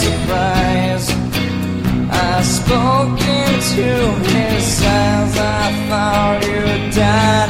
surprise. I spoke into his eyes, I thought you died.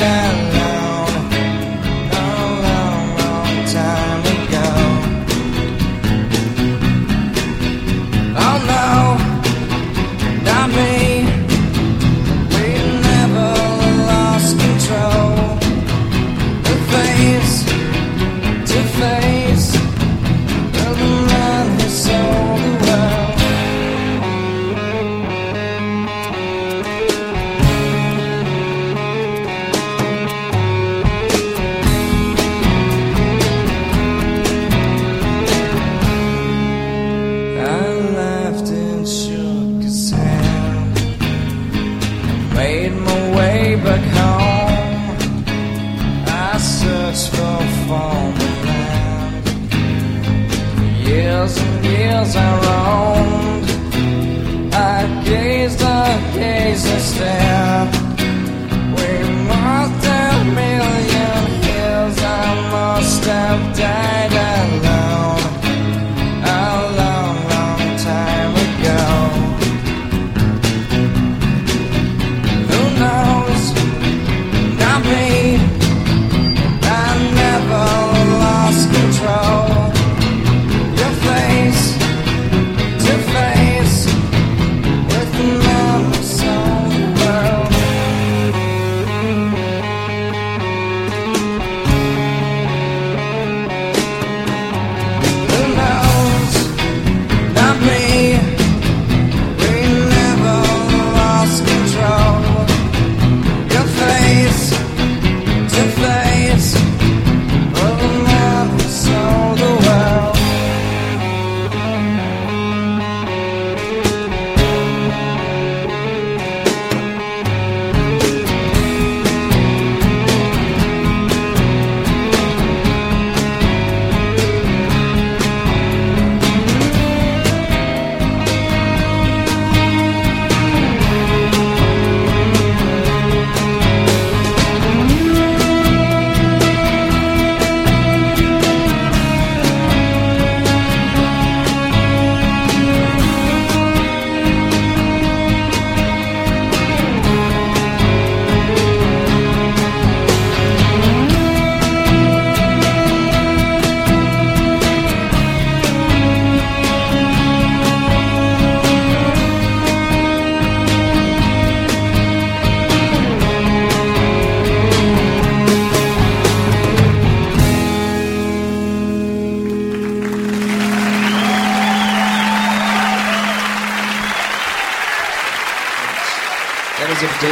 fall behind. Years and years I roamed. I gazed, I gazed, and stared. of David.